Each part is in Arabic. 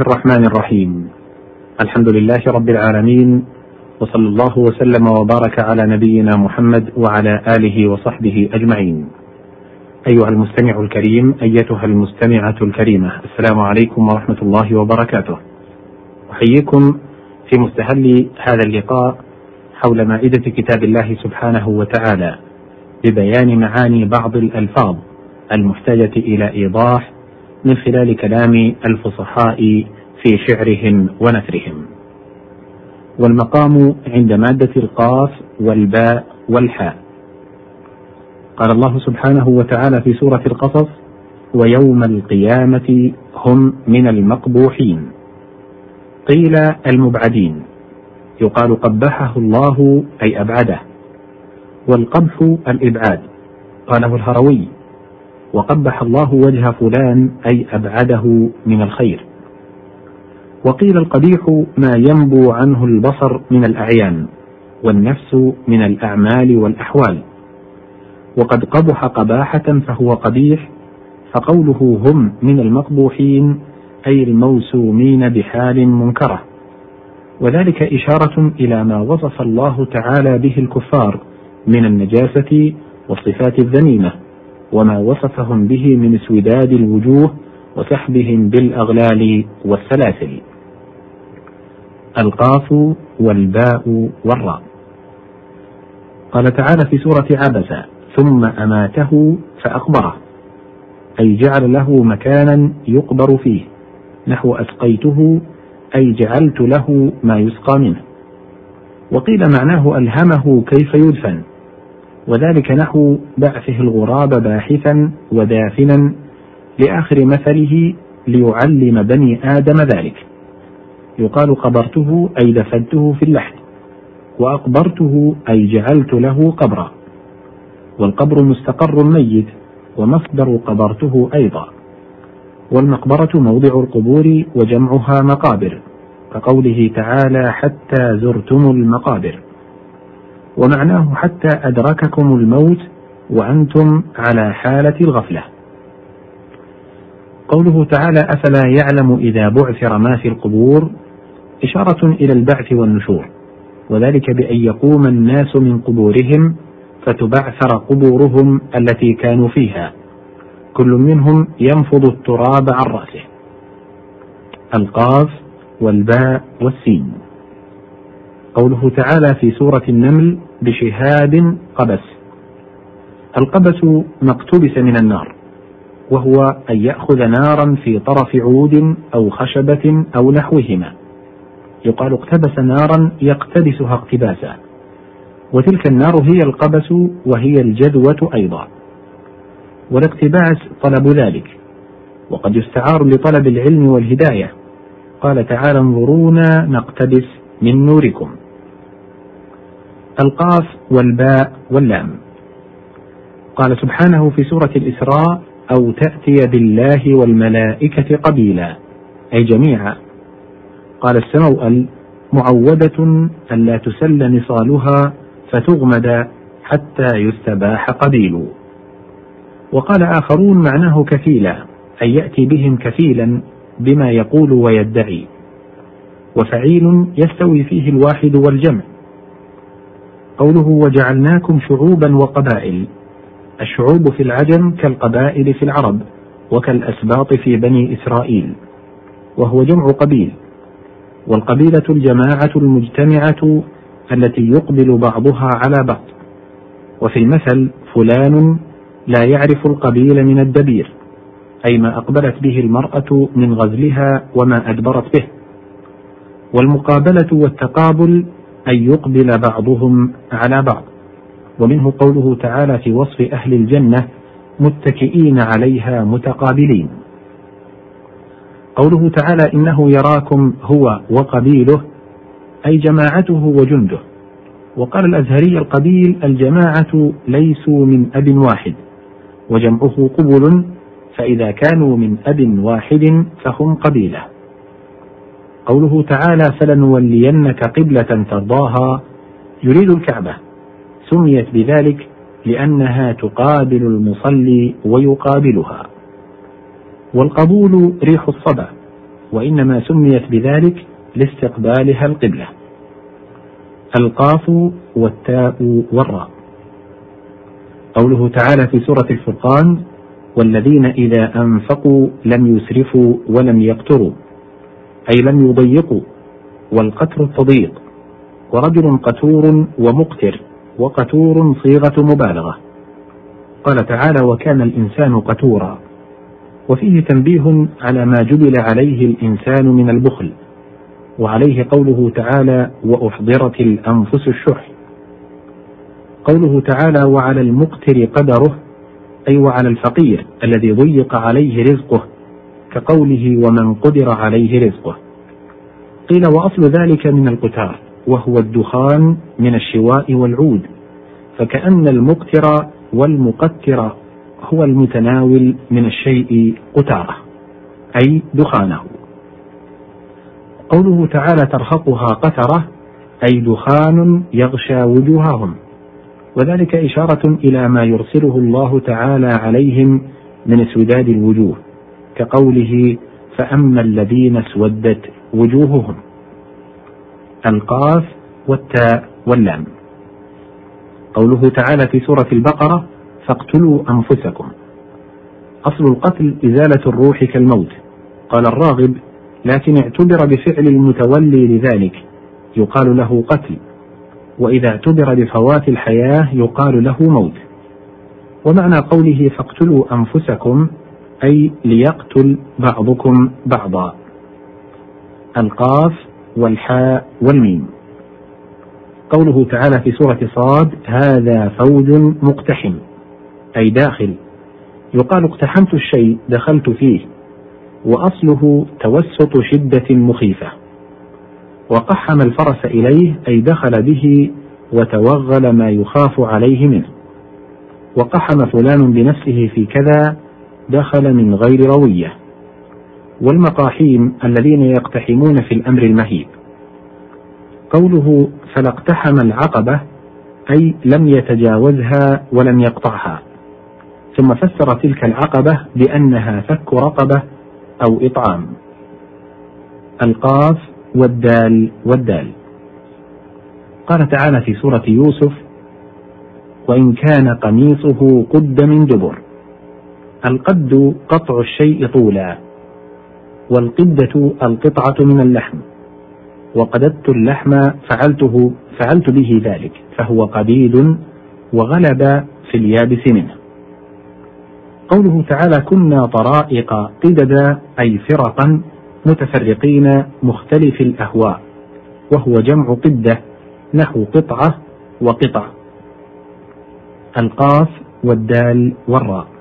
الرحمن الرحيم. الحمد لله رب العالمين وصلى الله وسلم وبارك على نبينا محمد وعلى آله وصحبه أجمعين. أيها المستمع الكريم أيتها المستمعة الكريمة السلام عليكم ورحمة الله وبركاته. أحييكم في مستهل هذا اللقاء حول مائدة كتاب الله سبحانه وتعالى ببيان معاني بعض الألفاظ المحتاجة إلى إيضاح من خلال كلام الفصحاء في شعرهم ونثرهم. والمقام عند مادة القاف والباء والحاء. قال الله سبحانه وتعالى في سورة القصص ويوم القيامة هم من المقبوحين. قيل المبعدين. يقال قبحه الله أي أبعده. والقبح الإبعاد. قاله الهروي وقبح الله وجه فلان أي أبعده من الخير. وقيل القبيح ما ينبو عنه البصر من الأعيان والنفس من الأعمال والأحوال. وقد قبح قباحة فهو قبيح فقوله هم من المقبوحين أي الموسومين بحال منكرة. وذلك إشارة إلى ما وصف الله تعالى به الكفار من النجاسة والصفات الذميمة. وما وصفهم به من اسوداد الوجوه وسحبهم بالأغلال والسلاسل. القاف والباء والراء. قال تعالى في سورة عبس ثم أماته فاقبره أي جعل له مكانا يقبر فيه. نحو أسقيته أي جعلت له ما يسقى منه. وقيل معناه ألهمه كيف يدفن. وذلك نحو بعثه الغراب باحثا ودافنا لآخر مثله ليعلم بني آدم ذلك. يقال قبرته أي دفنته في اللحد وأقبرته أي جعلت له قبرا. والقبر مستقر الميت ومصدر قبرته أيضا. والمقبرة موضع القبور وجمعها مقابر كقوله تعالى حتى زرتم المقابر ومعناه حتى أدرككم الموت وأنتم على حالة الغفلة. قوله تعالى: أفلا يعلم إذا بعثر ما في القبور إشارة إلى البعث والنشور، وذلك بأن يقوم الناس من قبورهم فتبعثر قبورهم التي كانوا فيها، كل منهم ينفض التراب عن رأسه. القاف والباء والسين. قوله تعالى في سورة النمل بشهاب قبس. القبس ما اقتبس من النار وهو أن يأخذ نارا في طرف عود أو خشبة أو نحوهما. يقال اقتبس نارا يقتبسها اقتباسا. وتلك النار هي القبس وهي الجدوة أيضا. والاقتباس طلب ذلك. وقد يستعار لطلب العلم والهداية. قال تعالى انظرونا نقتبس من نوركم. القاف والباء واللام. قال سبحانه في سورة الإسراء أو تأتي بالله والملائكة قبيلا. أي جميعا. قال السموأل معودة ألا تسل نصالها فتغمد حتى يستباح قبيل. وقال آخرون معناه كفيلا أي يأتي بهم كفيلا بما يقول ويدعي. وفعيل يستوي فيه الواحد والجمع. قوله وجعلناكم شعوبا وقبائل. الشعوب في العجم كالقبائل في العرب وكالأسباط في بني إسرائيل وهو جمع قبيل. والقبيلة الجماعة المجتمعة التي يقبل بعضها على بعض. وفي المثل فلان لا يعرف القبيل من الدبير أي ما أقبلت به المرأة من غزلها وما أدبرت به. والمقابلة والتقابل أن يقبل بعضهم على بعض. ومنه قوله تعالى في وصف أهل الجنة متكئين عليها متقابلين. قوله تعالى إنه يراكم هو وقبيله أي جماعته وجنده. وقال الأزهري القبيل الجماعة ليسوا من أب واحد وجمعه قبل فإذا كانوا من أب واحد فهم قبيلة. قوله تعالى فلنولينك قبلة ترضاها يريد الكعبة. سميت بذلك لأنها تقابل المصلي ويقابلها. والقبول ريح الصبا وإنما سميت بذلك لاستقبالها القبلة. القاف والتاء والراء. قوله تعالى في سورة الفرقان والذين إذا أنفقوا لم يسرفوا ولم يقتروا. أي لم يضيقوا والقتر التضييق. ورجل قتور ومقتر وقتور صيغة مبالغة. قال تعالى وكان الإنسان قتورا. وفيه تنبيه على ما جبل عليه الإنسان من البخل. وعليه قوله تعالى وأحضرت الأنفس الشح. قوله تعالى وعلى المقتر قدره أي وعلى الفقير الذي ضيق عليه رزقه. كقوله ومن قدر عليه رزقه. قيل وأصل ذلك من القتار وهو الدخان من الشواء والعود. فكأن المقتر والمقتر هو المتناول من الشيء قتاره أي دخانه. قوله تعالى ترهقها قترة أي دخان يغشى وجوههم. وذلك إشارة إلى ما يرسله الله تعالى عليهم من اسوداد الوجوه. كقوله فأما الذين اسودت وجوههم القاف والتاء واللام. قوله تعالى في سورة البقرة فاقتلوا أنفسكم. أصل القتل إزالة الروح كالموت. قال الراغب لكن اعتبر بفعل المتولي لذلك يقال له قتل وإذا اعتبر بفوات الحياة يقال له موت. ومعنى قوله فاقتلوا أنفسكم أي ليقتل بعضكم بعضا. القاف والحاء والميم. قوله تعالى في سورة صاد هذا فوج مقتحم. أي داخل. يقال اقتحمت الشيء دخلت فيه. وأصله توسط شدة مخيفة. وقحم الفرس إليه أي دخل به وتوغل ما يخاف عليه منه. وقحم فلان بنفسه في كذا دخل من غير روية. والمقاحيم الذين يقتحمون في الأمر المهيب. قوله فلا اقتحم العقبة أي لم يتجاوزها ولم يقطعها. ثم فسر تلك العقبة بأنها فك رقبة أو إطعام. القاف والدال والدال. قال تعالى في سورة يوسف وإن كان قميصه قد من دبر القد قطع الشيء طولا والقدة القطعة من اللحم وقددت اللحم فعلته فعلت به ذلك فهو قبيل وغلب في اليابس منه. قوله تعالى كنا طرائق قددا أي فرقا متفرقين مختلف الأهواء وهو جمع قدة نحو قطعة وقطع. القاف والدال والراء.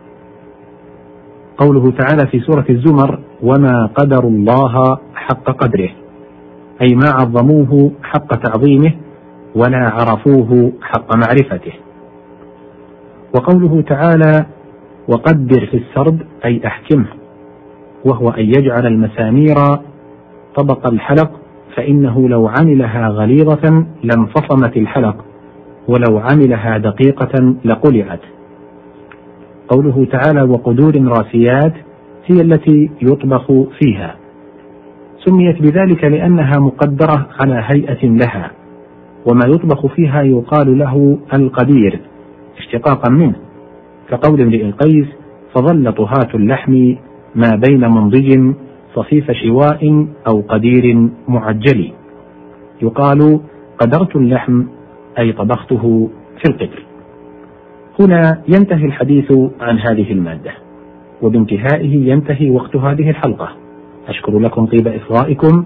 قوله تعالى في سورة الزمر وما قدروا الله حق قدره أي ما عظموه حق تعظيمه ولا عرفوه حق معرفته. وقوله تعالى وقدر في السرد أي أحكمه وهو أن يجعل المسامير طبق الحلق فإنه لو عملها غليظة لانفصمت الحلق ولو عملها دقيقة لقلعت. قوله تعالى وقدور راسيات هي التي يطبخ فيها. سميت بذلك لأنها مقدرة على هيئة لها وما يطبخ فيها يقال له القدير اشتقاقا منه. كقول امرئ القيس فظل طهاة اللحم ما بين منضج صفيف شواء أو قدير معجل. يقال قدرت اللحم أي طبخته في القدر. هنا ينتهي الحديث عن هذه المادة وبانتهائه ينتهي وقت هذه الحلقة. أشكر لكم طيب إصغائكم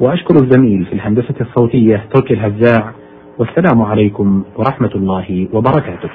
وأشكر الزميل في الهندسة الصوتية تركي الهزاع والسلام عليكم ورحمة الله وبركاته.